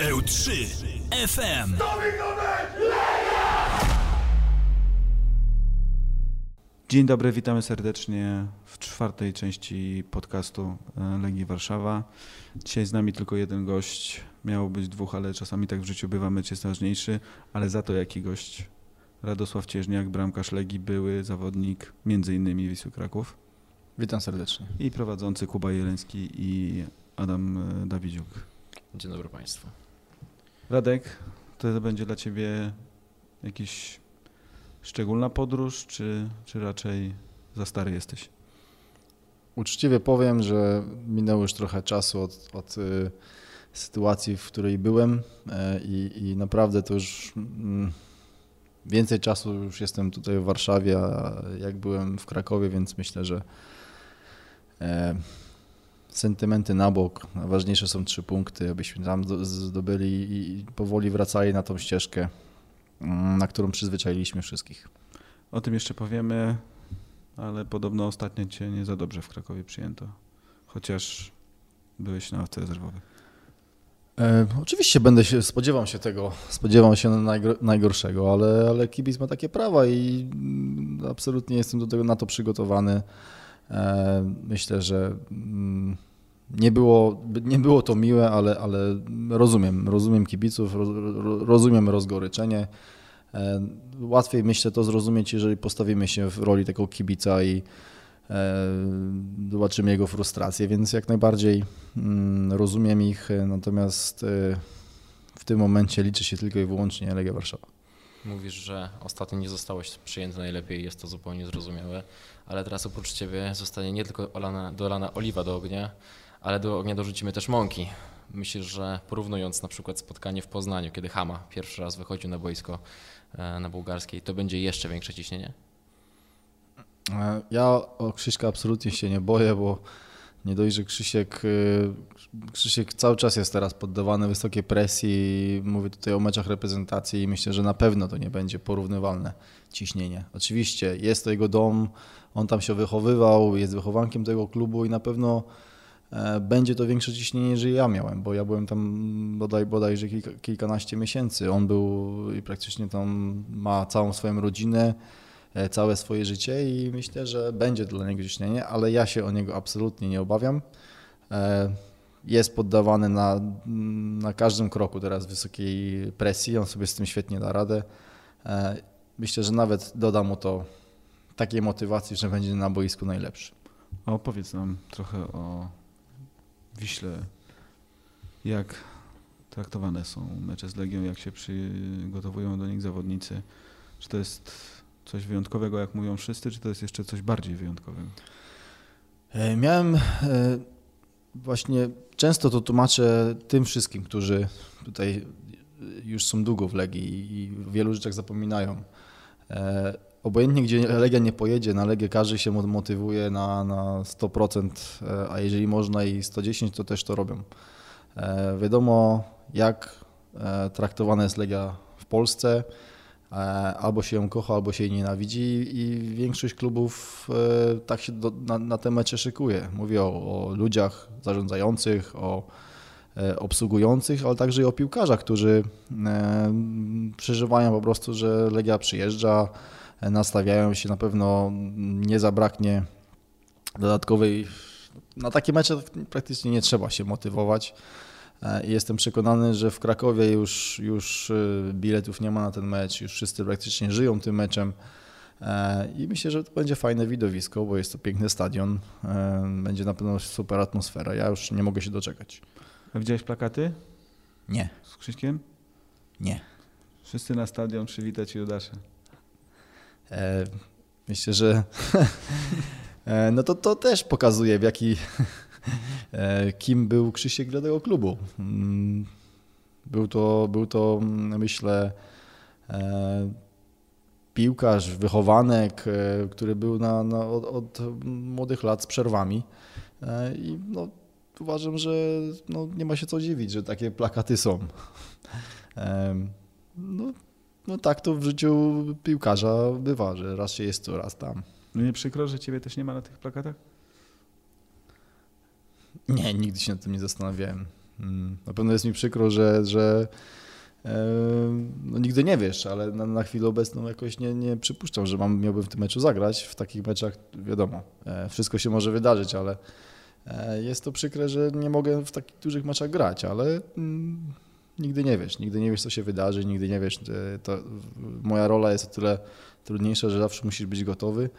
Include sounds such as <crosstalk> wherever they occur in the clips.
EU3 FM. Dzień dobry, witamy serdecznie w czwartej części podcastu e, Legii Warszawa. Dzisiaj z nami tylko jeden gość. Miało być dwóch, ale czasami tak w życiu bywa, mecz jest ważniejszy, ale za to jaki gość? Radosław Cieżniak, bramkarz Legii, były zawodnik między innymi Wisły Kraków Witam serdecznie. i prowadzący Kuba Jeleński i Adam e, Dawidziuk. Dzień dobry Państwu. Radek, to będzie dla Ciebie jakiś szczególna podróż, czy, czy raczej za stary jesteś? Uczciwie powiem, że minęło już trochę czasu od, od y, sytuacji, w której byłem i, i naprawdę to już mm, więcej czasu już jestem tutaj w Warszawie, a jak byłem w Krakowie, więc myślę, że e, sentymenty na bok. Najważniejsze są trzy punkty, abyśmy tam zdo- zdobyli i powoli wracali na tą ścieżkę, mm, na którą przyzwyczailiśmy wszystkich. O tym jeszcze powiemy, ale podobno ostatnio Cię nie za dobrze w Krakowie przyjęto, chociaż byłeś na ławce rezerwowej. E, oczywiście będę się, spodziewam się tego, spodziewam się najgor- najgorszego, ale, ale kibic ma takie prawa i mm, absolutnie jestem do tego na to przygotowany. E, myślę, że mm, nie było, nie było to miłe, ale, ale rozumiem, rozumiem kibiców, roz, ro- rozumiem rozgoryczenie. E, łatwiej myślę to zrozumieć, jeżeli postawimy się w roli takiego kibica i e, zobaczymy jego frustrację, więc jak najbardziej mm, rozumiem ich, natomiast w tym momencie liczy się tylko i wyłącznie Legia Warszawa. Mówisz, że ostatnio nie zostałeś przyjęty najlepiej, jest to zupełnie zrozumiałe, ale teraz oprócz Ciebie zostanie nie tylko olana, dolana oliwa do ognia, ale do ognia dorzucimy też mąki. Myślisz, że porównując na przykład spotkanie w Poznaniu, kiedy Hama pierwszy raz wychodził na boisko e, na bułgarskiej, to będzie jeszcze większe ciśnienie? E, Ja o Krzyśka absolutnie się nie boję, bo nie dość, że Krzysiek, e, Krzysiek cały czas jest teraz poddawany wysokiej presji. Mówię tutaj o meczach reprezentacji i myślę, że na pewno to nie będzie porównywalne ciśnienie. Oczywiście jest to jego dom, on tam się wychowywał, jest wychowankiem tego klubu i na pewno e, będzie to większe ciśnienie, niż ja miałem, bo ja byłem tam bodaj, bodajże kilka, kilkanaście miesięcy. On był i praktycznie tam ma całą swoją rodzinę całe swoje życie i myślę, że będzie dla niego ciśnienie, ale ja się o niego absolutnie nie obawiam. E, Jest poddawany na, na każdym kroku teraz wysokiej presji, on sobie z tym świetnie da radę. E, Myślę, że nawet doda mu to takiej motywacji, że będzie na boisku najlepszy. A opowiedz nam trochę o Wiśle. Jak traktowane są mecze z Legią, jak się przygotowują do nich zawodnicy? Czy to jest coś wyjątkowego, jak mówią wszyscy, czy to jest jeszcze coś bardziej wyjątkowego? E, Miałem e, właśnie, często to tłumaczę tym wszystkim, którzy tutaj już są długo w Legii i w wielu rzeczach zapominają. E, Obojętnie, gdzie Legia nie pojedzie, na Legię każdy się mo- motywuje na, na 100%, e, a jeżeli można i 110, to też to robią. Wiadomo, jak traktowana jest Legia w Polsce. E, Albo się ją kocha, albo się jej nienawidzi i większość klubów e, tak się do, na, na te mecze szykuje. Mówię o, o ludziach zarządzających, o e, obsługujących, ale także i o piłkarzach, którzy przeżywają po prostu, że Legia przyjeżdża, nastawiają się, na pewno nie zabraknie dodatkowej. Na takie mecze praktycznie nie trzeba się motywować. E, i Jestem przekonany, że w Krakowie już, już e, biletów nie ma na ten mecz, już wszyscy praktycznie żyją tym meczem. E, I myślę, że to będzie fajne widowisko, bo jest to piękny stadion. E, Będzie na pewno super atmosfera. Ja już nie mogę się doczekać. A widziałeś plakaty Nie, z Krzyśkiem? nie. Wszyscy na stadion przywitać Judasza. E, Myślę, że <laughs> no to, to też pokazuje, w jaki, kim był Krzysiek dla tego klubu. Mm, Był to, był to mm, myślę, e, piłkarz, wychowanek, e, który był na, na, od, od młodych lat z przerwami. E, I no, uważam, że no, nie ma się co dziwić, że takie plakaty są. No, no tak to w życiu piłkarza bywa, że raz się jest tu, raz tam. No nie przykro, że ciebie też nie ma na tych plakatach? Nie, nigdy się nad tym nie zastanawiałem. Mm, Na pewno jest mi przykro, że, że e, no nigdy nie wiesz, ale na, na chwilę obecną jakoś nie, nie przypuszczam, że mam, miałbym w tym meczu zagrać. W takich meczach wiadomo, e, wszystko się może wydarzyć, ale e, jest to przykre, że nie mogę w takich dużych meczach grać, ale mm, nigdy nie wiesz, nigdy nie wiesz, co się wydarzy, nigdy nie wiesz. To, moja rola jest o tyle trudniejsza, że zawsze musisz być gotowy.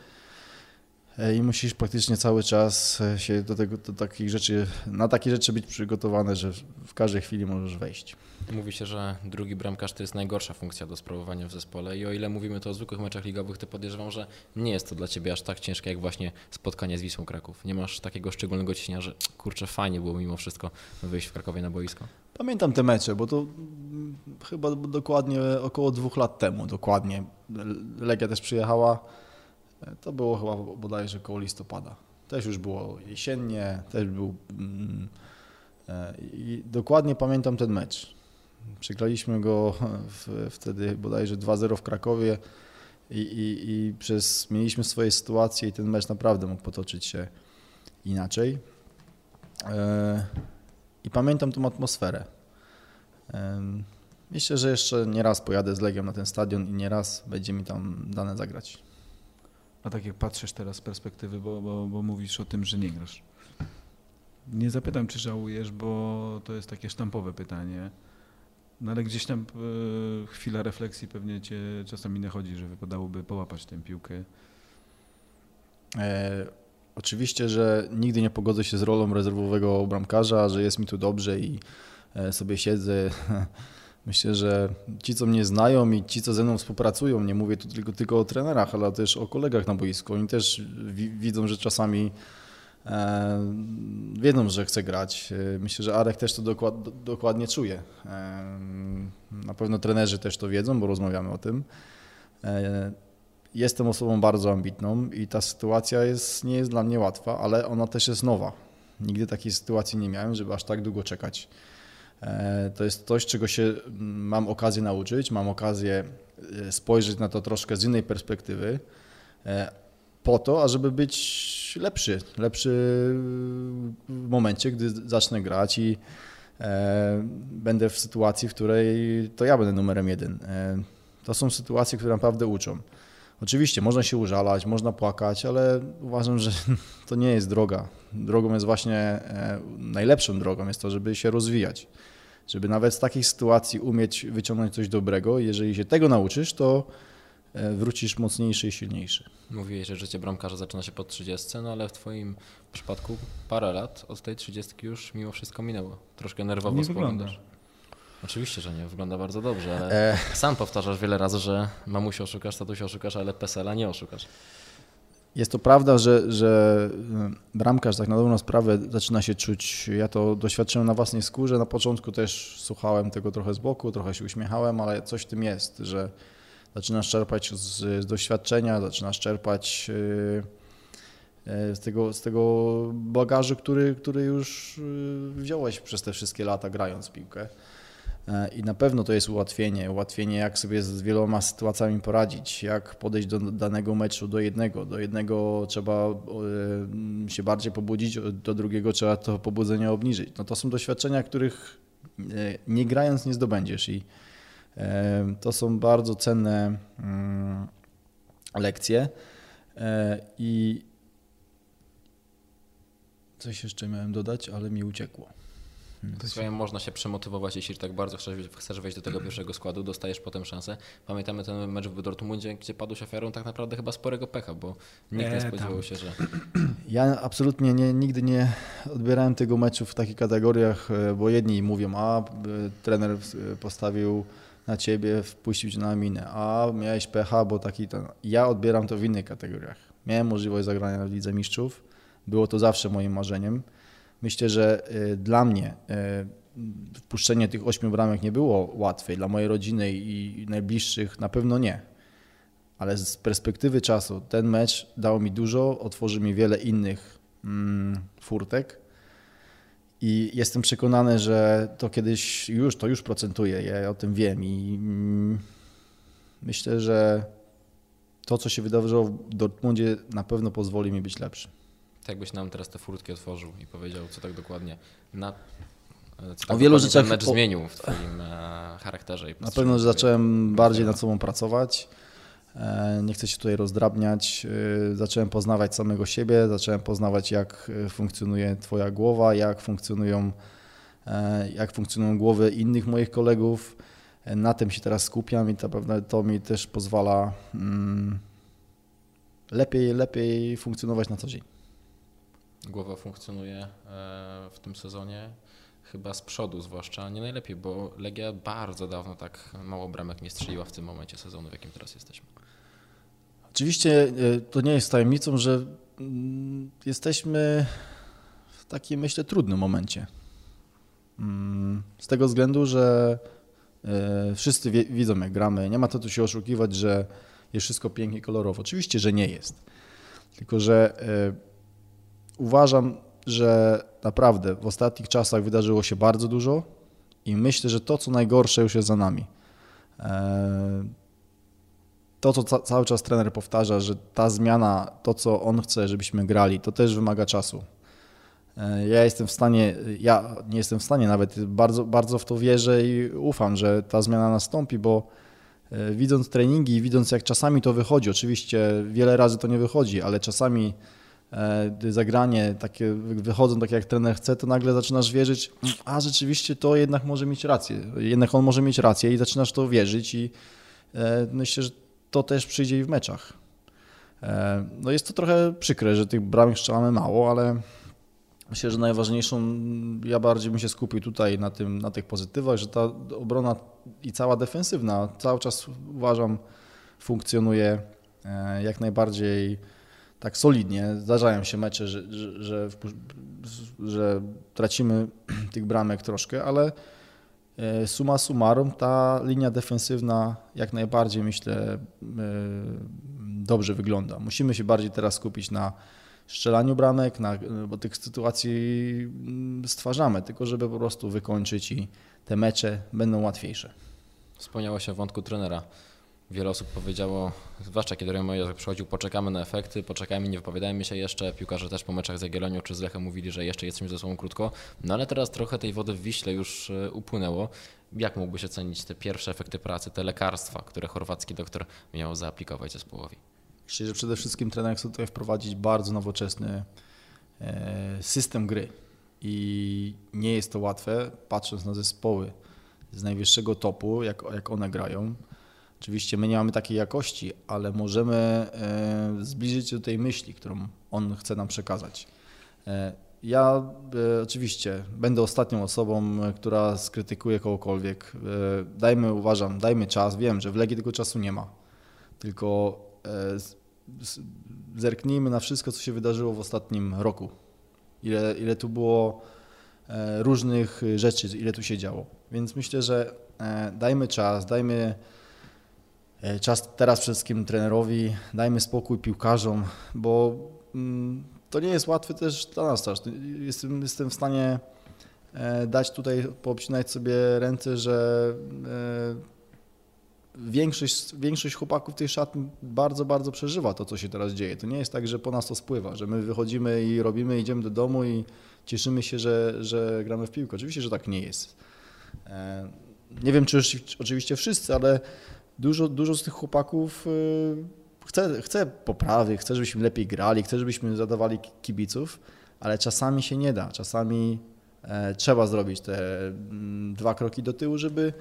E, I musisz praktycznie cały czas e, się do tego, do takich rzeczy, na takie rzeczy być przygotowany, że w każdej chwili możesz wejść. Mówi się, że drugi bramkarz to jest najgorsza funkcja do sprawowania w zespole i o ile mówimy to o zwykłych meczach ligowych, to podejrzewam, że nie jest to dla Ciebie aż tak ciężkie jak właśnie spotkanie z Wisłą Kraków. Nie masz takiego szczególnego ciśnienia, że kurczę fajnie było mimo wszystko wyjść w Krakowie na boisko. Pamiętam te mecze, bo to mm, chyba dokładnie około dwóch lat temu, dokładnie. Legia też przyjechała, to było chyba bodajże koło listopada. Też już było jesiennie, też był... mm, e, I dokładnie pamiętam ten mecz. Przegraliśmy go w, wtedy bodajże 2-0 w Krakowie i, i, i przez, mieliśmy swoje sytuacje i ten mecz naprawdę mógł potoczyć się inaczej. E, I pamiętam tą atmosferę. Myślę, że jeszcze nie raz pojadę z Legią na ten stadion i nie raz będzie mi tam dane zagrać. A tak jak patrzysz teraz z perspektywy, bo, bo, bo mówisz o tym, że nie grasz. Nie zapytam, czy żałujesz, bo to jest takie sztampowe pytanie. No ale gdzieś tam e, chwila refleksji pewnie cię czasami nachodzi, że wypadałoby połapać tę piłkę. E, oczywiście, że nigdy nie pogodzę się z rolą rezerwowego bramkarza, że jest mi tu dobrze i e, sobie siedzę. <laughs> Myślę, że ci, co mnie znają i ci, co ze mną współpracują, nie mówię tu tylko, tylko o trenerach, ale też o kolegach na boisku, oni też wi- widzą, że czasami e, wiedzą, że chcę grać. E, Myślę, że Arek też to dokład, do- dokładnie czuje. E, na pewno trenerzy też to wiedzą, bo rozmawiamy o tym. E, Jestem osobą bardzo ambitną i ta sytuacja jest, nie jest dla mnie łatwa, ale ona też jest nowa. Nigdy takiej sytuacji nie miałem, żeby aż tak długo czekać. E, To jest coś, czego się mm, mam okazję nauczyć, mam okazję e, spojrzeć na to troszkę z innej perspektywy, e, po to, ażeby być lepszy. Lepszy w momencie, gdy zacznę grać i będę w sytuacji, w której to ja będę numerem jeden. To są sytuacje, które naprawdę uczą. Oczywiście można się użalać, można płakać, ale uważam, że <laughs> to nie jest droga. Drogą jest właśnie, e, najlepszą drogą jest to, żeby się rozwijać. Żeby nawet z takiej sytuacji umieć wyciągnąć coś dobrego. Jeżeli się tego nauczysz, to e, wrócisz mocniejszy i silniejszy. Mówiłeś, że życie bramkarza zaczyna się po 30, no ale w Twoim przypadku parę lat od tej 30 już mimo wszystko minęło. Troszkę nerwowo Nie spoglądasz. Oczywiście, że nie, wygląda bardzo dobrze, E, sam powtarzasz wiele razy, że mamusię oszukasz, tatusia oszukasz, ale PESEL-a nie oszukasz. Jest to prawda, że, że y, bramkarz tak na dobrą sprawę zaczyna się czuć. Ja to doświadczyłem na własnej skórze. Na początku też słuchałem tego trochę z boku, trochę się uśmiechałem, ale coś w tym jest, że zaczynasz czerpać z, z doświadczenia, zaczynasz czerpać y, y, z tego, z tego bagażu, który, który już wziąłeś przez te wszystkie lata grając piłkę. E, I na pewno to jest ułatwienie. Ułatwienie, jak sobie z wieloma sytuacjami poradzić, jak podejść do danego meczu do jednego. Do jednego trzeba e, się bardziej pobudzić, do drugiego trzeba to pobudzenie obniżyć. No to są doświadczenia, których e, nie grając nie zdobędziesz. I to są bardzo cenne mm, lekcje. I coś jeszcze miałem dodać, ale mi uciekło. Słuchaj, można się przemotywować, jeśli tak bardzo chcesz, chcesz wejść do tego pierwszego składu, dostajesz potem szansę. Pamiętamy ten mecz w Dortmundzie, gdzie padłeś ofiarą tak naprawdę chyba sporego pecha, bo nikt nie Nie, spodziewał tam. się, że <clears throat> Ja absolutnie nie, nigdy nie odbierałem tego meczu w takich kategoriach, e, bo jedni mówią, a e, trener e, postawił na ciebie, wpuścił cię na minę, a miałeś pecha, bo taki ten. Ja odbieram to w innych kategoriach. Miałem możliwość zagrania w Lidze Mistrzów, było to zawsze moim marzeniem. Myślę, że e, dla mnie e, wpuszczenie tych ośmiu bramek nie było łatwe, dla mojej rodziny i najbliższych na pewno nie. Ale z perspektywy czasu ten mecz dał mi dużo, otworzy mi wiele innych mm, furtek. I jestem przekonany, że to kiedyś już, to już procentuje, ja o tym wiem i mm, myślę, że to, co się wydarzyło w Dortmundzie na pewno pozwoli mi być lepszy. Tak jakbyś nam teraz te furtki otworzył i powiedział, co tak dokładnie. Na... Co O wielu rzeczach mecz po- zmienił w twoim e, charakterze. I Na pewno zacząłem bardziej nad sobą pracować. E, Nie chcę się tutaj rozdrabniać. E, Zacząłem poznawać samego siebie, zacząłem poznawać, jak e, funkcjonuje Twoja głowa, jak funkcjonują, e, jak funkcjonują głowy innych moich kolegów. E, Na tym się teraz skupiam i to, pewne- to mi też pozwala mm, lepiej, lepiej funkcjonować na co dzień. Głowa funkcjonuje e, w tym sezonie chyba z przodu zwłaszcza nie najlepiej, bo Legia bardzo dawno tak mało bramek nie strzeliła w tym momencie sezonu, w jakim teraz jesteśmy. Oczywiście e, to nie jest tajemnicą, że mm, jesteśmy w takim, myślę, trudnym momencie. Mm, Z tego względu, że e, wszyscy widzą, jak gramy. Nie ma to tu się oszukiwać, że jest wszystko pięknie kolorowo. Oczywiście, że nie jest. Tylko, że uważam, że naprawdę w ostatnich czasach wydarzyło się bardzo dużo i myślę, że to, co najgorsze, już jest za nami. E, to, co ca- cały czas trener powtarza, że ta zmiana, to co on chce, żebyśmy grali, to też wymaga czasu. E, Ja jestem w stanie, ja nie jestem w stanie nawet, bardzo, bardzo w to wierzę i ufam, że ta zmiana nastąpi, bo e, widząc treningi i widząc jak czasami to wychodzi, oczywiście wiele razy to nie wychodzi, ale czasami zagranie takie wychodzą tak jak trener chce, to nagle zaczynasz wierzyć, a rzeczywiście to jednak może mieć rację, jednak on może mieć rację i zaczynasz to wierzyć i e, myślę, że to też przyjdzie i w meczach. E, No jest to trochę przykre, że tych bramek strzelamy mało, ale myślę, że najważniejszą, ja bardziej bym się skupił tutaj na, tym, na tych pozytywach, że ta obrona i cała defensywna cały czas uważam funkcjonuje e, jak najbardziej tak solidnie. Zdarzają się mecze, że, że, że, że tracimy <clears throat> tych bramek troszkę, ale E, Summa summarum, ta linia defensywna jak najbardziej myślę e, dobrze wygląda. Musimy się bardziej teraz skupić na strzelaniu bramek, na, bo tych sytuacji mm, stwarzamy, tylko żeby po prostu wykończyć i te mecze będą łatwiejsze. Wspomniało się o wątku trenera. Wiele osób powiedziało, zwłaszcza kiedy Remo Jozef przychodził, poczekamy na efekty, poczekajmy, nie wypowiadajmy się jeszcze. Piłkarze też po meczach z Jagiellonią czy z Lechem mówili, że jeszcze jesteśmy ze sobą krótko. No ale teraz trochę tej wody w Wiśle już e, upłynęło. Jak mógłbyś ocenić te pierwsze efekty pracy, te lekarstwa, które chorwacki doktor miał zaaplikować zespołowi? Myślę, że przede wszystkim trener chce tutaj wprowadzić bardzo nowoczesny e, system gry i nie jest to łatwe, patrząc na zespoły z najwyższego topu, jak, jak one grają. Oczywiście my nie mamy takiej jakości, ale możemy e, zbliżyć się do tej myśli, którą on chce nam przekazać. E, Ja e, oczywiście będę ostatnią osobą, która skrytykuje kogokolwiek. Dajmy, uważam, dajmy czas. Wiem, że w Legii tego czasu nie ma. Tylko zerknijmy na wszystko, co się wydarzyło w ostatnim roku. Ile, ile tu było różnych rzeczy, ile tu się działo. Więc myślę, że dajmy czas, dajmy czas teraz przede wszystkim trenerowi, dajmy spokój piłkarzom, bo mm, to nie jest łatwe też dla nas też. Jestem, jestem w stanie e, dać tutaj, poobcinać sobie ręce, że e, większość, większość chłopaków tej szatni bardzo, bardzo przeżywa to, co się teraz dzieje. To nie jest tak, że po nas to spływa, że my wychodzimy i robimy, idziemy do domu i cieszymy się, że, że gramy w piłkę. Oczywiście, że tak nie jest. E, Nie wiem, czy oczywiście- oczywiście wszyscy, ale dużo, dużo z tych chłopaków y, chce, chce poprawy, chce, żebyśmy lepiej grali, chce, żebyśmy zadawali ki- kibiców, ale czasami się nie da. Czasami e, trzeba zrobić te mm, dwa kroki do tyłu, żeby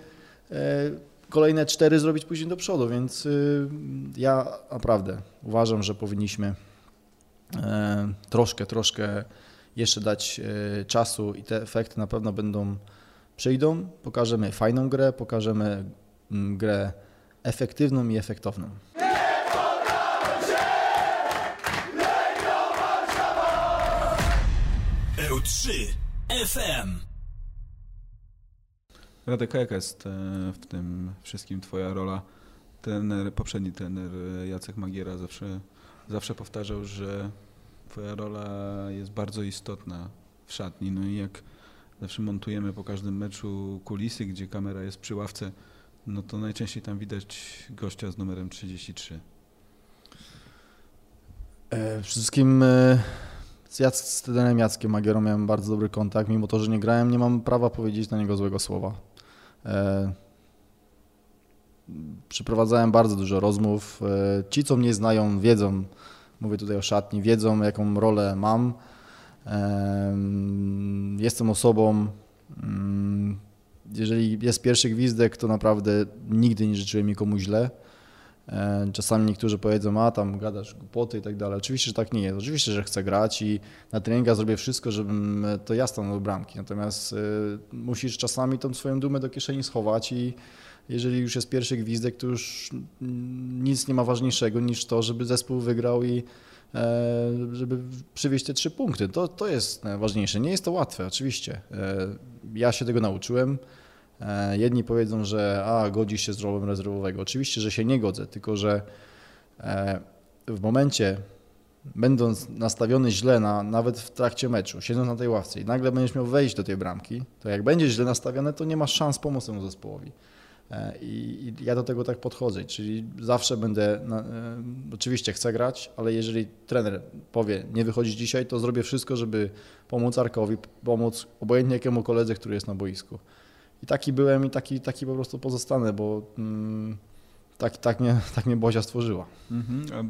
e, kolejne cztery zrobić później do przodu, więc y, ja naprawdę uważam, że powinniśmy e, troszkę, troszkę jeszcze dać czasu i te efekty na pewno będą przyjdą. Pokażemy fajną grę, pokażemy mm, grę efektywną i efektowną. EU3 FM. Radek, jaka jest e, w tym wszystkim twoja rola? Trener, poprzedni trener e, Jacek Magiera zawsze, zawsze powtarzał, że twoja rola jest bardzo istotna w szatni. No i jak zawsze montujemy po każdym meczu kulisy, gdzie kamera jest przy ławce, no to najczęściej tam widać gościa z numerem 33. E, Przede wszystkim e, z, Jac- z trenerem Jackiem Magierą miałem bardzo dobry kontakt. Mimo to, że nie grałem, nie mam prawa powiedzieć na niego złego słowa. E, Przeprowadzałem bardzo dużo rozmów. E, Ci, co mnie znają, wiedzą, mówię tutaj o szatni, wiedzą, jaką rolę mam. Em, Jestem osobą, mm, jeżeli jest pierwszy gwizdek, to naprawdę nigdy nie życzyłem nikomu źle. E, Czasami niektórzy powiedzą, a tam gadasz głupoty i tak dalej. Oczywiście, że tak nie jest. Oczywiście, że chcę grać i na treningach zrobię wszystko, żebym e, to ja stanął bramki. Natomiast e, musisz czasami tą swoją dumę do kieszeni schować i jeżeli już jest pierwszy gwizdek, to już nic nie ma ważniejszego niż to, żeby zespół wygrał i żeby przywieźć te trzy punkty. To, to jest najważniejsze. Nie jest to łatwe, oczywiście. Ja się tego nauczyłem. E, Jedni powiedzą, że a, godzisz się z rolą rezerwowego. Oczywiście, że się nie godzę, tylko że e, w momencie, będąc nastawiony źle, na, nawet w trakcie meczu, siedząc na tej ławce i nagle będziesz miał wejść do tej bramki, to jak będziesz źle nastawiony, to nie masz szans pomóc temu zespołowi. E, I, I ja do tego tak podchodzę, czyli zawsze będę, na, oczywiście chcę grać, ale jeżeli trener powie, nie wychodzić dzisiaj, to zrobię wszystko, żeby pomóc Arkowi, pomóc obojętnie jakiemu koledze, który jest na boisku. I taki byłem i taki, taki po prostu pozostanę, bo mm, tak, tak, mnie, <laughs> tak mnie Bozia stworzyła. Mhm. A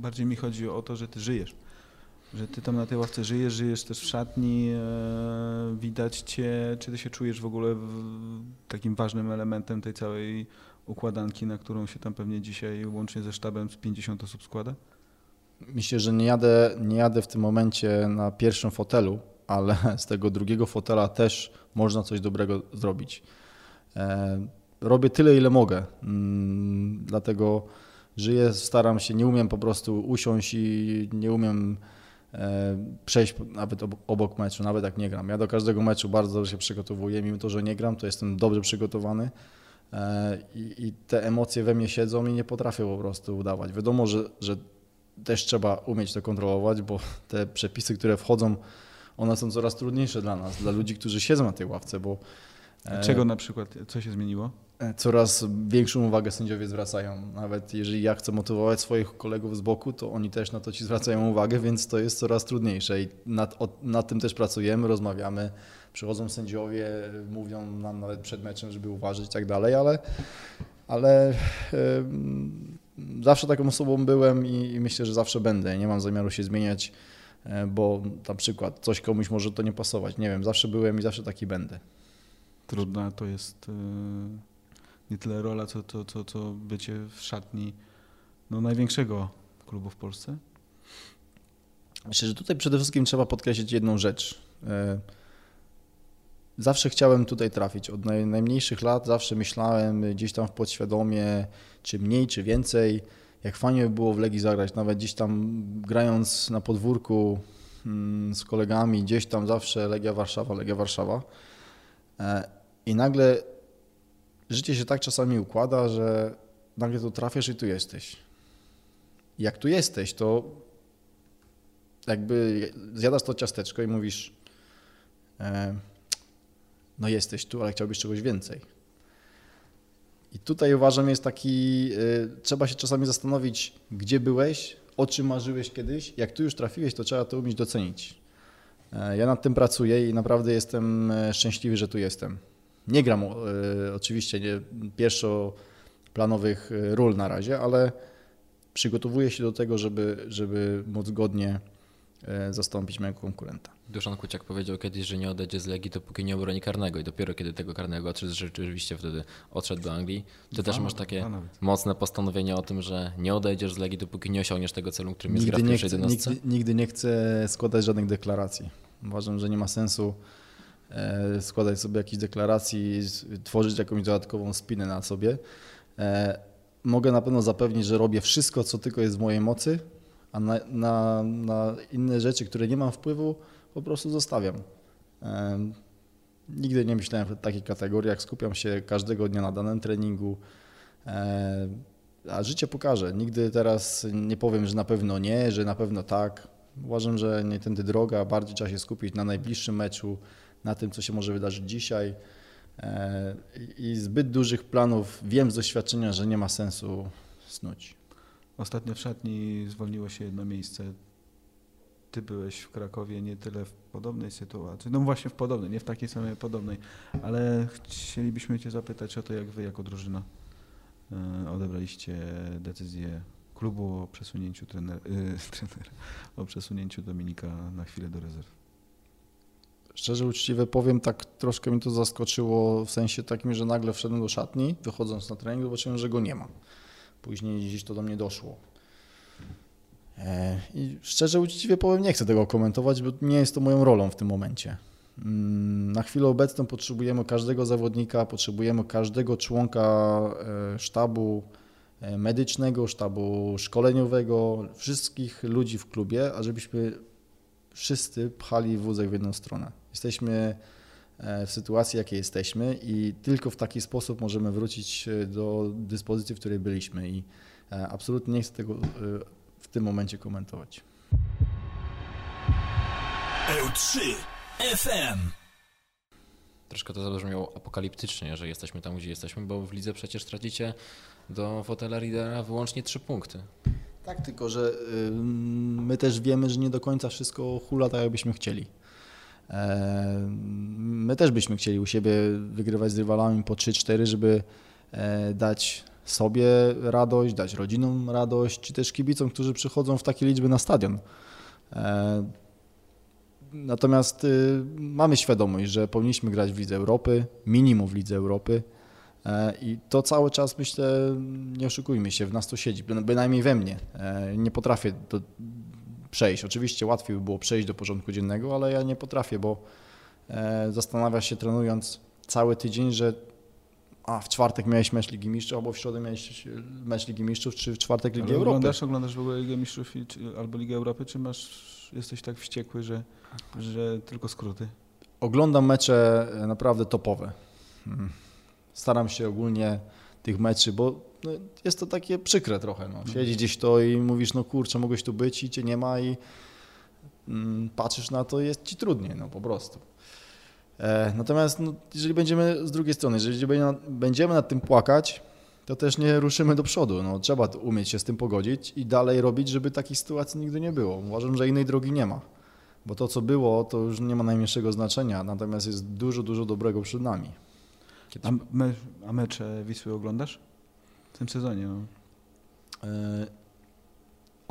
bardziej mi chodzi o to, że ty żyjesz. Że ty tam na tej ławce żyjesz, żyjesz też w szatni, e, widać cię. Czy ty się czujesz w ogóle w, takim ważnym elementem tej całej układanki, na którą się tam pewnie dzisiaj łącznie ze sztabem z 50 osób składa? Myślę, że nie jadę, nie jadę w tym momencie na pierwszym fotelu, ale <laughs> z tego drugiego fotela też można coś dobrego zrobić. E, Robię tyle, ile mogę, Mm, dlatego żyję, staram się, nie umiem po prostu usiąść i nie umiem e, przejść nawet ob- obok meczu, nawet jak nie gram. Ja do każdego meczu bardzo dobrze się przygotowuję, mimo to, że nie gram, to jestem dobrze przygotowany e, i, i te emocje we mnie siedzą i nie potrafię po prostu udawać. Wiadomo, że, że też trzeba umieć to kontrolować, bo te przepisy, które wchodzą, one są coraz trudniejsze dla nas, dla ludzi, którzy siedzą na tej ławce, bo e, Czego na przykład, co się zmieniło? e, coraz większą uwagę sędziowie zwracają. Nawet jeżeli ja chcę motywować swoich kolegów z boku, to oni też na to ci zwracają uwagę, więc to jest coraz trudniejsze i nad, nad tym też pracujemy, rozmawiamy. Przychodzą sędziowie, mówią nam nawet przed meczem, żeby uważać i tak dalej, ale, ale zawsze taką osobą byłem i, myślę, że zawsze będę. Nie mam zamiaru się zmieniać, bo na przykład coś komuś może to nie pasować. Nie wiem, zawsze byłem i zawsze taki będę. Trudna to jest e, nie tyle rola, co, co, co, co bycie w szatni no, największego klubu w Polsce. Myślę, że tutaj przede wszystkim trzeba podkreślić jedną rzecz. E, Zawsze chciałem tutaj trafić. Od naj, najmniejszych lat zawsze myślałem gdzieś tam w podświadomie, czy mniej, czy więcej. Jak fajnie by było w Legii zagrać, nawet gdzieś tam grając na podwórku mm, z kolegami, gdzieś tam zawsze Legia Warszawa, Legia Warszawa. E, I nagle życie się tak czasami układa, że nagle tu trafiasz i tu jesteś. Jak tu jesteś, to jakby zjadasz to ciasteczko i mówisz, e, no jesteś tu, ale chciałbyś czegoś więcej. I tutaj uważam jest taki, e, trzeba się czasami zastanowić, gdzie byłeś, o czym marzyłeś kiedyś. Jak tu już trafiłeś, to trzeba to umieć docenić. E, ja nad tym pracuję i naprawdę jestem e, szczęśliwy, że tu jestem. Nie gram e, oczywiście nie, pierwszoplanowych ról na razie, ale przygotowuję się do tego, żeby, żeby móc godnie zastąpić mojego konkurenta. Duszan Kuciak powiedział kiedyś, że nie odejdzie z Legii, dopóki nie obroni karnego i dopiero kiedy tego karnego odszedł, rzeczywiście wtedy odszedł do Anglii. Ty też Dwa- masz takie mocne postanowienie o tym, że nie odejdziesz z Legii, dopóki nie osiągniesz tego celu, którym jest gra w Nigdy nie, pierwszej chcę, nigdy, nigdy nie chcę składać żadnych deklaracji. Uważam, że nie ma sensu e, składać sobie jakichś deklaracji, tworzyć jakąś dodatkową spinę na sobie. E, mogę na pewno zapewnić, że robię wszystko, co tylko jest w mojej mocy, a na, na, na inne rzeczy, które nie mam wpływu, po prostu zostawiam. Nigdy nie myślałem w takich kategoriach, skupiam się każdego dnia na danym treningu. E, a życie pokaże. Nigdy teraz nie powiem, że na pewno nie, że na pewno tak. Uważam, że nie tędy droga. Bardziej trzeba się skupić na najbliższym meczu, na tym, co się może wydarzyć dzisiaj. E, i zbyt dużych planów wiem z doświadczenia, że nie ma sensu snuć. Ostatnio w szatni zwolniło się jedno miejsce. Ty byłeś w Krakowie nie tyle w podobnej sytuacji, no właśnie w podobnej, nie w takiej samej podobnej, ale chcielibyśmy cię zapytać o to, jak wy jako drużyna e, odebraliście decyzję klubu o przesunięciu trener, y, <laughs> trenera, o przesunięciu Dominika na chwilę do rezerw. Szczerze uczciwie powiem, tak troszkę mi to zaskoczyło w sensie takim, że nagle wszedłem do szatni, wychodząc na trening, zobaczyłem, że go nie ma. Później gdzieś to do mnie doszło. E, I szczerze uczciwie powiem, nie chcę tego komentować, bo nie jest to moją rolą w tym momencie. Mm, na chwilę obecną potrzebujemy każdego zawodnika, potrzebujemy każdego członka e, sztabu e, medycznego, sztabu szkoleniowego, wszystkich ludzi w klubie, ażebyśmy wszyscy pchali wózek w jedną stronę. Jesteśmy w sytuacji, jakiej jesteśmy i tylko w taki sposób możemy wrócić do dyspozycji, w której byliśmy i absolutnie nie chcę tego w tym momencie komentować. EU3 FM Troszkę to zabrzmiało apokaliptycznie, że jesteśmy tam, gdzie jesteśmy, bo w lidze przecież tracicie do fotela lidera wyłącznie trzy punkty. Tak, tylko że my też wiemy, że nie do końca wszystko hula tak, jakbyśmy chcieli. My też byśmy chcieli u siebie wygrywać z rywalami po 3-4, żeby e, dać sobie radość, dać rodzinom radość, czy też kibicom, którzy przychodzą w takie liczby na stadion. E, natomiast y, mamy świadomość, że powinniśmy grać w Lidze Europy, minimum w Lidze Europy e, i to cały czas myślę, nie oszukujmy się, w nas to siedzi, bynajmniej we mnie. E, nie potrafię przejść. Oczywiście łatwiej by było przejść do porządku dziennego, ale ja nie potrafię, bo zastanawia się trenując cały tydzień, że a w czwartek miałeś mecz Ligi Mistrzów, albo w środę miałeś mecz Ligi Mistrzów, czy w czwartek Ligi Ale Europy. Oglądasz, oglądasz w ogóle Ligę Mistrzów czy, albo Ligę Europy, czy masz, jesteś tak wściekły, że, że tylko skróty? Oglądam mecze e, naprawdę topowe. Hmm. Staram się ogólnie tych meczy, bo no, jest to takie przykre trochę. No. Mhm. Siedzisz gdzieś to i mówisz, no kurczę, mogłeś tu być i cię nie ma i mm, patrzysz na to jest ci trudniej, no po prostu. E, natomiast no, jeżeli będziemy z drugiej strony, jeżeli będziemy nad tym płakać, to też nie ruszymy do przodu. No, trzeba umieć się z tym pogodzić i dalej robić, żeby takich sytuacji nigdy nie było. Uważam, że innej drogi nie ma, bo to, co było, to już nie ma najmniejszego znaczenia, natomiast jest dużo, dużo dobrego przed nami. A, me, a mecze Wisły oglądasz w tym sezonie? No. E,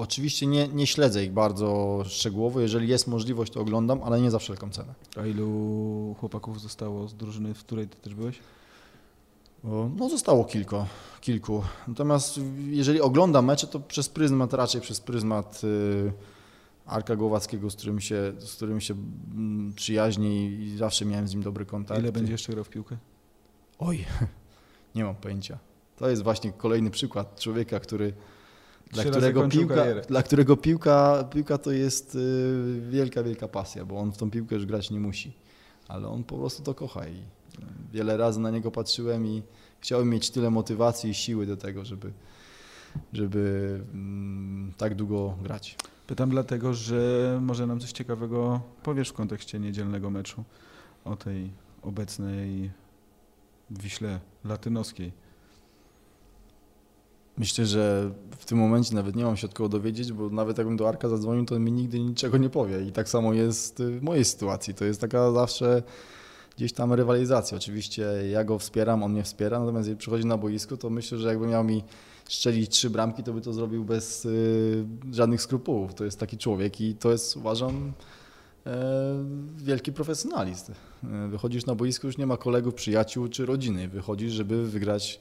Oczywiście nie, nie śledzę ich bardzo szczegółowo. Jeżeli jest możliwość, to oglądam, ale nie za wszelką cenę. A ilu chłopaków zostało z drużyny, w której ty też byłeś? No zostało kilku, kilku. Natomiast jeżeli oglądam mecze, to przez pryzmat, raczej przez pryzmat y, Arka Głowackiego, z którym się, z którym się mm, przyjaźni i zawsze miałem z nim dobry kontakt. Ile będzie jeszcze grał w piłkę? Oj, <laughs> nie mam pojęcia. To jest właśnie kolejny przykład człowieka, który dla którego, piłka, dla którego piłka, piłka to jest y, wielka, wielka pasja, bo on w tą piłkę już grać nie musi, ale on po prostu to kocha i wiele razy na niego patrzyłem i chciałem mieć tyle motywacji i siły do tego, żeby, żeby mm, tak długo grać. Pytam dlatego, że może nam coś ciekawego powiesz w kontekście niedzielnego meczu o tej obecnej Wiśle Latynowskiej. Myślę, że w tym momencie nawet nie mam się od kogo dowiedzieć, bo nawet jakbym do Arka zadzwonił, to mi nigdy niczego nie powie. I tak samo jest w mojej sytuacji. To jest taka zawsze gdzieś tam rywalizacja. Oczywiście ja go wspieram, on mnie wspiera, natomiast jeżeli przychodzi na boisku, to myślę, że jakby miał mi strzelić trzy bramki, to by to zrobił bez y, żadnych skrupułów. To jest taki człowiek i to jest uważam e, wielki profesjonalist. E, wychodzisz na boisku, już nie ma kolegów, przyjaciół czy rodziny. Wychodzisz, żeby wygrać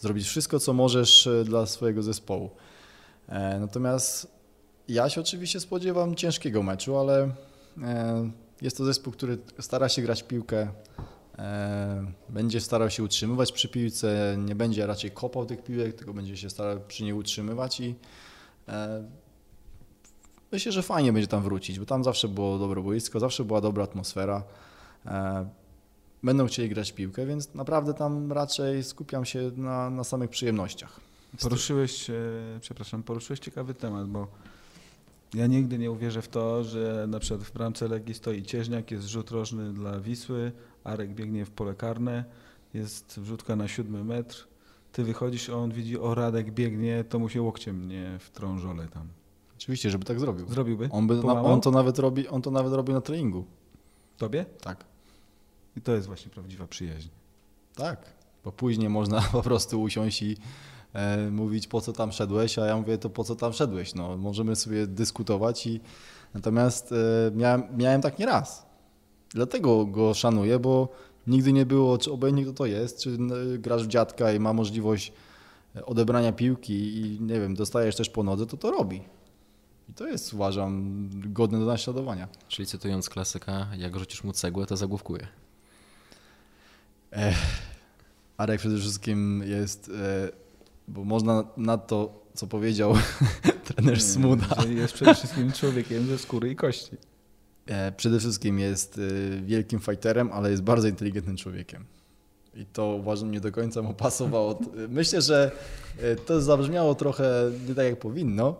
zrobić wszystko, co możesz e, dla swojego zespołu. E, natomiast ja się oczywiście spodziewam ciężkiego meczu, ale e, jest to zespół, który stara się grać piłkę, będzie starał się utrzymywać przy piłce, nie będzie raczej kopał tych piłek, tylko będzie się starał przy niej utrzymywać i myślę, że fajnie będzie tam wrócić, bo tam zawsze było dobre boisko, zawsze była dobra atmosfera będą chcieli grać piłkę, więc naprawdę tam raczej skupiam się na, na samych przyjemnościach. Poruszyłeś, przepraszam, poruszyłeś ciekawy temat, bo ja nigdy nie uwierzę w to, że na przykład w bramce Legii stoi Cieżniak, jest rzut rożny dla Wisły, Arek biegnie w pole karne, jest wrzutka na siódmy metr, ty wychodzisz, a on widzi, o Radek biegnie, to mu się łokciem nie wtrążole tam. Oczywiście, żeby tak zrobił. Zrobiłby? On, by, on, to nawet robi, on to nawet robi na treningu. Tobie? Tak. I to jest właśnie prawdziwa przyjaźń. Tak. Bo później można <laughs> po prostu usiąść i e, mówić, po co tam szedłeś, a ja mówię, to po co tam szedłeś. No, możemy sobie dyskutować i natomiast e, miałem, miałem tak nie raz. Dlatego go szanuję, bo nigdy nie było, czy obojętnie kto to jest, czy grasz w dziadka i ma możliwość e, odebrania piłki i nie wiem, dostajesz też po nodze, to to robi. I to jest, uważam, godne do naśladowania. Czyli cytując klasyka, jak rzucisz mu cegłę, to zagłówkuje. Arek przede wszystkim jest, e, bo można na to, co powiedział <laughs> trener Smuda, Że jest przede wszystkim człowiekiem ze skóry i kości. e, przede wszystkim jest e, wielkim fighterem, ale jest bardzo inteligentnym człowiekiem. I to uważam nie do końca mu pasowało. <laughs> Myślę, że to zabrzmiało trochę nie tak jak powinno,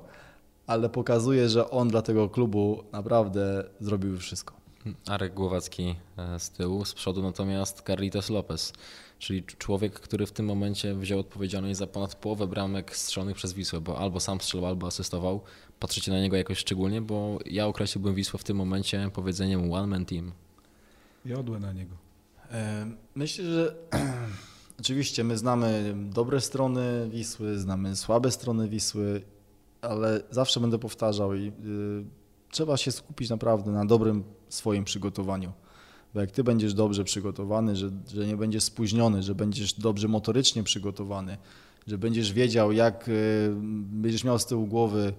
ale pokazuje, że on dla tego klubu naprawdę zrobił wszystko. Arek Głowacki e, z tyłu, z przodu natomiast Carlitos Lopez, czyli człowiek, który w tym momencie wziął odpowiedzialność za ponad połowę bramek strzelonych przez Wisłę, bo albo sam strzelał, albo asystował. Patrzycie na niego jakoś szczególnie, bo ja określiłbym Wisłę w tym momencie powiedzeniem one man team. Jodłę na niego. E, Myślę, że <clears throat> oczywiście my znamy dobre strony Wisły, znamy słabe strony Wisły, ale zawsze będę powtarzał i y, trzeba się skupić naprawdę na dobrym swoim przygotowaniu. Bo jak ty będziesz dobrze przygotowany, że, że nie będziesz spóźniony, że będziesz dobrze motorycznie przygotowany, że będziesz wiedział, jak y, będziesz miał z tyłu głowy,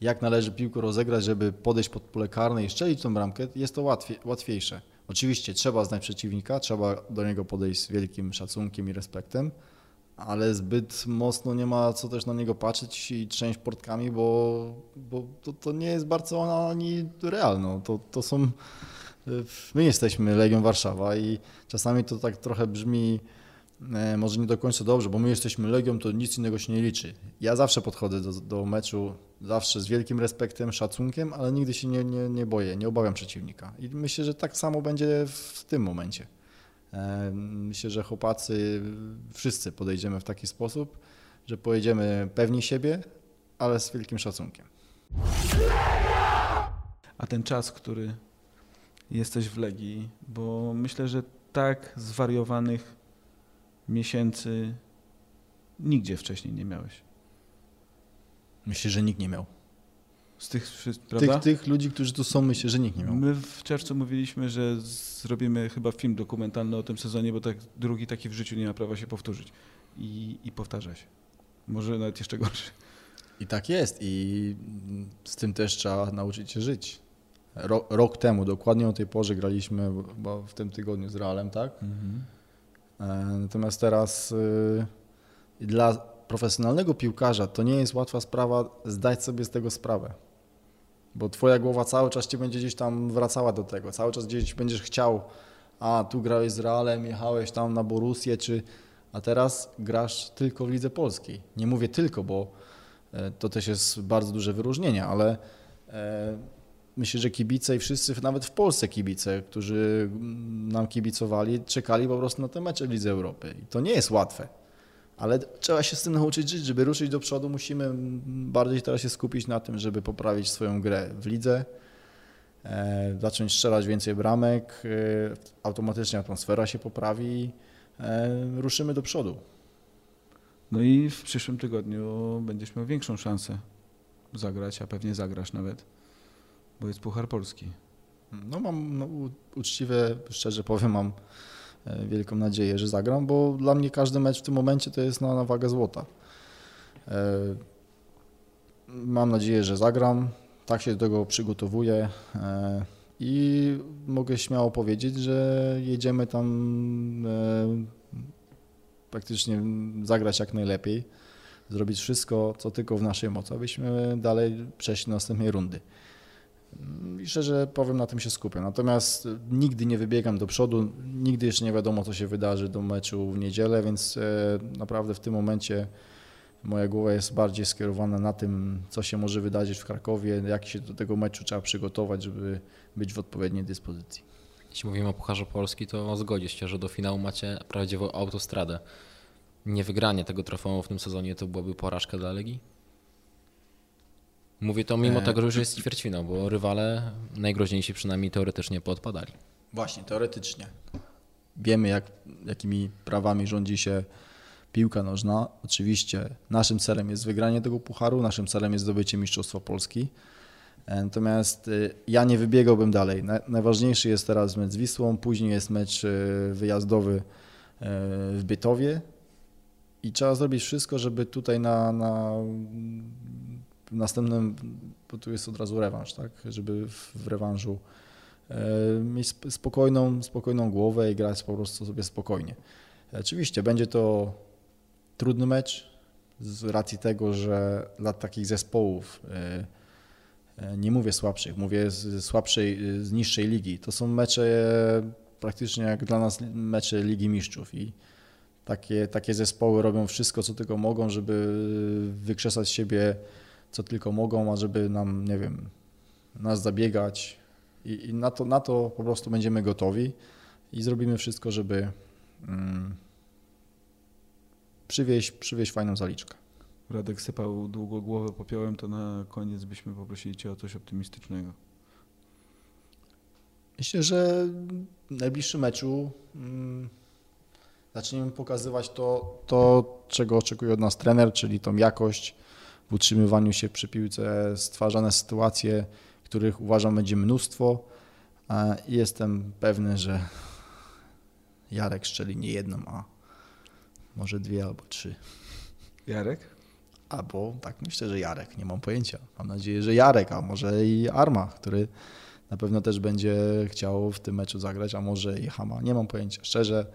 jak należy piłkę rozegrać, żeby podejść pod pole karne i strzelić tą bramkę, jest to łatwiej, łatwiejsze. Oczywiście trzeba znać przeciwnika, trzeba do niego podejść z wielkim szacunkiem i respektem, ale zbyt mocno nie ma co też na niego patrzeć i trzęść portkami, bo, bo to, to nie jest Barcelona ani Real. No. To, to są, my jesteśmy Legią Warszawa i czasami to tak trochę brzmi e, może nie do końca dobrze, bo my jesteśmy Legią, to nic innego się nie liczy. Ja zawsze podchodzę do, do meczu, zawsze z wielkim respektem, szacunkiem, ale nigdy się nie, nie, nie boję, nie obawiam przeciwnika. I myślę, że tak samo będzie w tym momencie. Myślę, że chłopacy, wszyscy podejdziemy w taki sposób, że pojedziemy pewni siebie, ale z wielkim szacunkiem. A ten czas, który jesteś w Legii, bo myślę, że tak zwariowanych miesięcy nigdzie wcześniej nie miałeś. Myślę, że nikt nie miał. Z tych prawda? Tych, tych ludzi, którzy tu są, myślę, że nikt nie miał. My w czerwcu mówiliśmy, że zrobimy chyba film dokumentalny o tym sezonie, bo tak drugi taki w życiu nie ma prawa się powtórzyć. I, i powtarza się. Może nawet jeszcze gorszy. I tak jest i z tym też trzeba nauczyć się żyć. Ro, rok temu, dokładnie o tej porze graliśmy bo w tym tygodniu z Realem, tak? E, Natomiast teraz y, dla profesjonalnego piłkarza to nie jest łatwa sprawa zdać sobie z tego sprawę. Bo twoja głowa cały czas ci będzie gdzieś tam wracała do tego. Cały czas gdzieś będziesz chciał, a tu grałeś z Realem, jechałeś tam na Borussię, czy a teraz grasz tylko w lidze polskiej. Nie mówię tylko, bo e, to też jest bardzo duże wyróżnienie, ale e, myślę, że kibice i wszyscy, nawet w Polsce kibice, którzy mm, nam kibicowali, czekali po prostu na te mecze w Lidze Europy. I to nie jest łatwe. Ale trzeba się z tym nauczyć żyć, żeby ruszyć do przodu. Musimy bardziej teraz się skupić na tym, żeby poprawić swoją grę w lidze, e, zacząć strzelać więcej bramek, e, automatycznie atmosfera się poprawi, e, ruszymy do przodu. No i w przyszłym tygodniu będziesz miał większą szansę zagrać, a pewnie zagrasz nawet, bo jest Puchar Polski. No mam no, u- uczciwie, szczerze powiem, mam wielką nadzieję, że zagram, bo dla mnie każdy mecz w tym momencie to jest na, na wagę złota. E, Mam nadzieję, że zagram, tak się do tego przygotowuję e, i mogę śmiało powiedzieć, że jedziemy tam e, praktycznie zagrać jak najlepiej, zrobić wszystko, co tylko w naszej mocy, abyśmy dalej przejść do następnej rundy. I szczerze powiem, na tym się skupię. Natomiast nigdy nie wybiegam do przodu, nigdy jeszcze nie wiadomo, co się wydarzy do meczu w niedzielę, więc e, naprawdę w tym momencie moja głowa jest bardziej skierowana na tym, co się może wydarzyć w Krakowie, jak się do tego meczu trzeba przygotować, żeby być w odpowiedniej dyspozycji. Jeśli mówimy o Pucharze Polski, to zgodzisz się, że do finału macie prawdziwą autostradę. Niewygranie tego trofeum w tym sezonie to byłaby porażka dla Legii? Mówię to mimo E, tego, że jest ćwierćfinał, bo rywale najgroźniejsi przynajmniej teoretycznie poodpadali. Właśnie, teoretycznie. Wiemy, jak, jakimi prawami rządzi się piłka nożna. Oczywiście naszym celem jest wygranie tego pucharu, naszym celem jest zdobycie Mistrzostwa Polski. E, Natomiast y, ja nie wybiegałbym dalej. Na- Najważniejszy jest teraz mecz z Wisłą, później jest mecz wyjazdowy w Bytowie i trzeba zrobić wszystko, żeby tutaj na, na następnym, bo tu jest od razu rewanż, tak? Żeby w, rewanżu e, mieć sp- spokojną, spokojną głowę i grać po prostu sobie spokojnie. Oczywiście będzie to trudny mecz z racji tego, że dla takich zespołów, e, e, nie mówię słabszych, mówię z słabszej, z niższej ligi, to są mecze praktycznie jak dla nas mecze Ligi Mistrzów i takie, takie zespoły robią wszystko, co tylko mogą, żeby wykrzesać siebie co tylko mogą, a żeby nam, nie wiem, nas zabiegać i, i na, to, na to po prostu będziemy gotowi i zrobimy wszystko, żeby mm, przywieźć, przywieźć fajną zaliczkę. Radek sypał długo głowę popiołem, to na koniec byśmy poprosili Cię o coś optymistycznego. Myślę, że w najbliższym meczu mm, zaczniemy pokazywać to, to, czego oczekuje od nas trener, czyli tą jakość w utrzymywaniu się przy piłce, stwarzane sytuacje, których uważam będzie mnóstwo i jestem pewny, że Jarek strzeli nie jedną, a może dwie albo trzy. Jarek? Albo tak myślę, że Jarek, nie mam pojęcia. Mam nadzieję, że Jarek, a może i Arma, który na pewno też będzie chciał w tym meczu zagrać, a może i Hama. Nie mam pojęcia. Szczerze,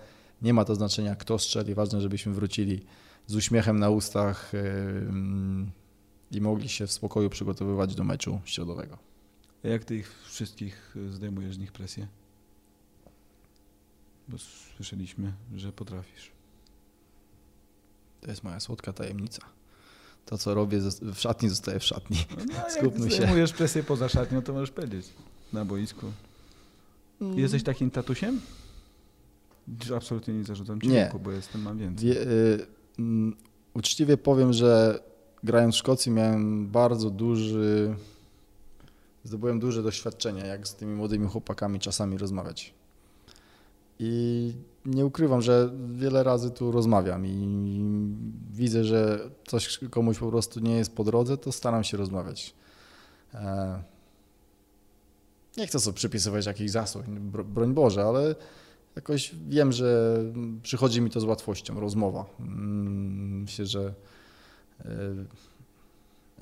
nie ma to znaczenia, kto strzeli. Ważne, żebyśmy wrócili z uśmiechem na ustach i mogli się w spokoju przygotowywać do meczu środowego. A jak Ty ich wszystkich y, zdejmujesz z nich presję? Bo słyszeliśmy, że potrafisz. To jest moja słodka tajemnica. To, co robię w szatni, zostaje w szatni. No, jak Skupmy się. zdejmujesz presję poza szatnią, to możesz powiedzieć. Na boisku. Mm. Jesteś takim tatusiem? Absolutnie nie zarzucam Ci Nie. wieku, bo jestem, mam więcej. Wie, y, mm, uczciwie powiem, że grając w Szkocji miałem bardzo duży, zdobyłem duże doświadczenie, jak z tymi młodymi chłopakami czasami rozmawiać. I nie ukrywam, że wiele razy tu rozmawiam i widzę, że coś komuś po prostu nie jest po drodze, to staram się rozmawiać. E, Nie chcę sobie przypisywać jakichś zasług, bro- broń Boże, ale jakoś wiem, że przychodzi mi to z łatwością, rozmowa. Mm, Myślę, że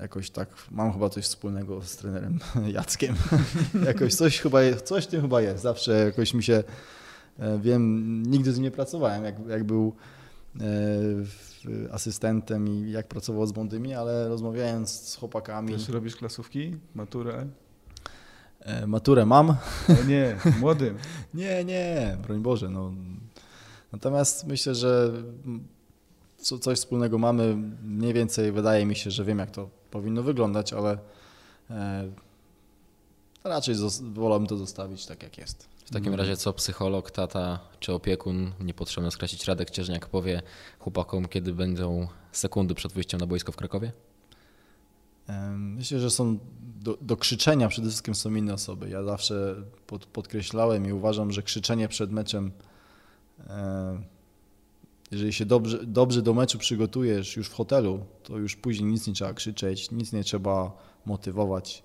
jakoś tak mam chyba coś wspólnego z trenerem <laughs> Jackiem. <laughs> jakoś coś chyba coś tym chyba jest. Zawsze jakoś mi się e, wiem, nigdy z nim nie pracowałem, jak, jak był e, asystentem i jak pracował z młodymi, ale rozmawiając z chłopakami, Też robisz klasówki, maturę? e, maturę mam, nie, młodym. <laughs> Nie, nie, broń Boże. No. Natomiast myślę, że co, coś wspólnego mamy. Mniej więcej wydaje mi się, że wiem, jak to powinno wyglądać, ale e, raczej wolałbym to zostawić tak, jak jest. W takim razie co psycholog, tata czy opiekun, niepotrzebne skreślić Radek Cieżniak powie chłopakom, kiedy będą sekundy przed wyjściem na boisko w Krakowie? E, Myślę, że są do, do krzyczenia przede wszystkim są inne osoby. Ja zawsze pod, podkreślałem i uważam, że krzyczenie przed meczem, e, jeżeli się dobrze, dobrze do meczu przygotujesz już w hotelu, to już później nic nie trzeba krzyczeć, nic nie trzeba motywować.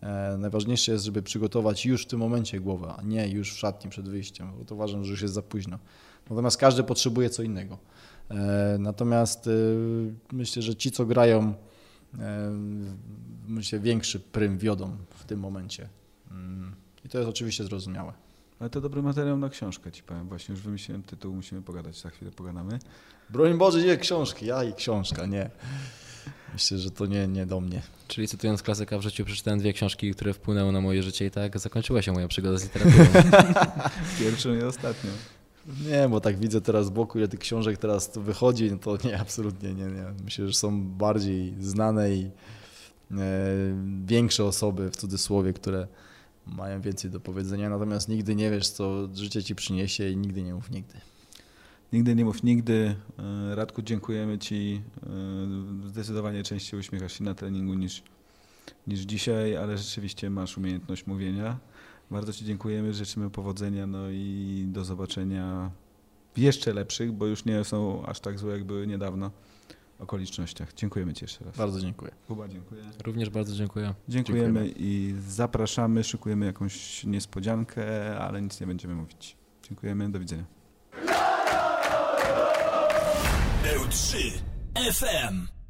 E, Najważniejsze jest, żeby przygotować już w tym momencie głowę, a nie już w szatni przed wyjściem, bo to uważam, że już jest za późno. Natomiast każdy potrzebuje co innego. E, Natomiast y, myślę, że ci, co grają e, myślę, większy prym wiodą w tym momencie. Mm. I to jest oczywiście zrozumiałe. Ale to dobry materiał na książkę Ci powiem. Właśnie już wymyśliłem tytuł, musimy pogadać, za chwilę pogadamy. Broń Boże, nie książki, ja i książka, nie. Myślę, że to nie, nie do mnie. Czyli cytując klasyka w życiu, przeczytałem dwie książki, które wpłynęły na moje życie i tak zakończyła się moja przygoda z literaturą. <laughs> Pierwszą i ostatnią. Nie, bo tak widzę teraz z boku, ile tych książek teraz tu wychodzi, no to nie, absolutnie nie, nie. Myślę, że są bardziej znane i e, większe osoby, w cudzysłowie, które mają więcej do powiedzenia, natomiast nigdy nie wiesz, co życie ci przyniesie i nigdy nie mów nigdy. Nigdy nie mów nigdy. E, Radku, dziękujemy Ci. E, Zdecydowanie częściej uśmiechasz się na treningu niż niż dzisiaj, ale rzeczywiście masz umiejętność mówienia. Bardzo Ci dziękujemy, życzymy powodzenia, no i do zobaczenia jeszcze lepszych, bo już nie są aż tak złe, jak były niedawno okolicznościach. Dziękujemy Ci jeszcze raz. Bardzo dziękuję. Kuba, dziękuję. Również bardzo dziękuję. Dziękujemy Dziękujemy. i zapraszamy, szykujemy jakąś niespodziankę, ale nic nie będziemy mówić. Dziękujemy, do widzenia. L3 FM.